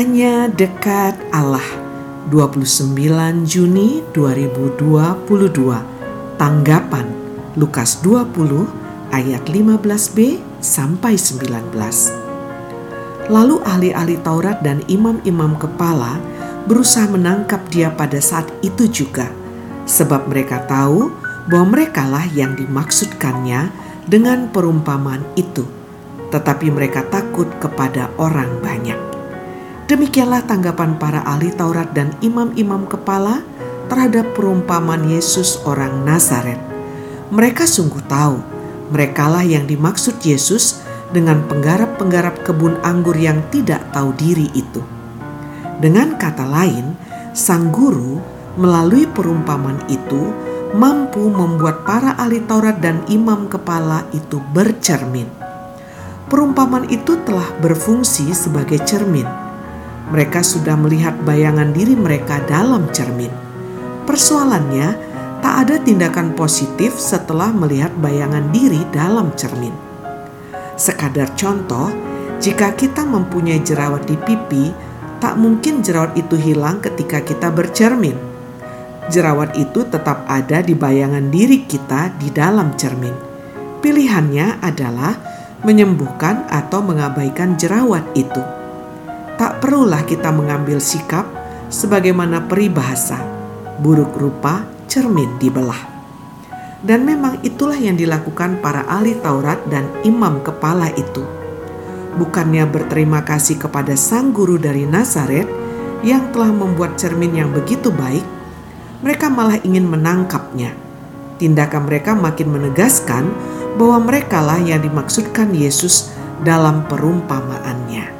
Hanya dekat Allah. 29 Juni 2022 Tanggapan Lukas 20 ayat 15b sampai 19 Lalu ahli-ahli Taurat dan imam-imam kepala berusaha menangkap dia pada saat itu juga sebab mereka tahu bahwa merekalah yang dimaksudkannya dengan perumpamaan itu. Tetapi mereka takut kepada orang banyak Demikianlah tanggapan para ahli Taurat dan imam-imam kepala terhadap perumpamaan Yesus orang Nazaret. Mereka sungguh tahu, merekalah yang dimaksud Yesus dengan penggarap-penggarap kebun anggur yang tidak tahu diri itu. Dengan kata lain, sang guru melalui perumpamaan itu mampu membuat para ahli Taurat dan imam kepala itu bercermin. Perumpamaan itu telah berfungsi sebagai cermin mereka sudah melihat bayangan diri mereka dalam cermin. Persoalannya, tak ada tindakan positif setelah melihat bayangan diri dalam cermin. Sekadar contoh, jika kita mempunyai jerawat di pipi, tak mungkin jerawat itu hilang ketika kita bercermin. Jerawat itu tetap ada di bayangan diri kita di dalam cermin. Pilihannya adalah menyembuhkan atau mengabaikan jerawat itu tak perlulah kita mengambil sikap sebagaimana peribahasa, buruk rupa cermin dibelah. Dan memang itulah yang dilakukan para ahli Taurat dan imam kepala itu. Bukannya berterima kasih kepada sang guru dari Nazaret yang telah membuat cermin yang begitu baik, mereka malah ingin menangkapnya. Tindakan mereka makin menegaskan bahwa merekalah yang dimaksudkan Yesus dalam perumpamaannya.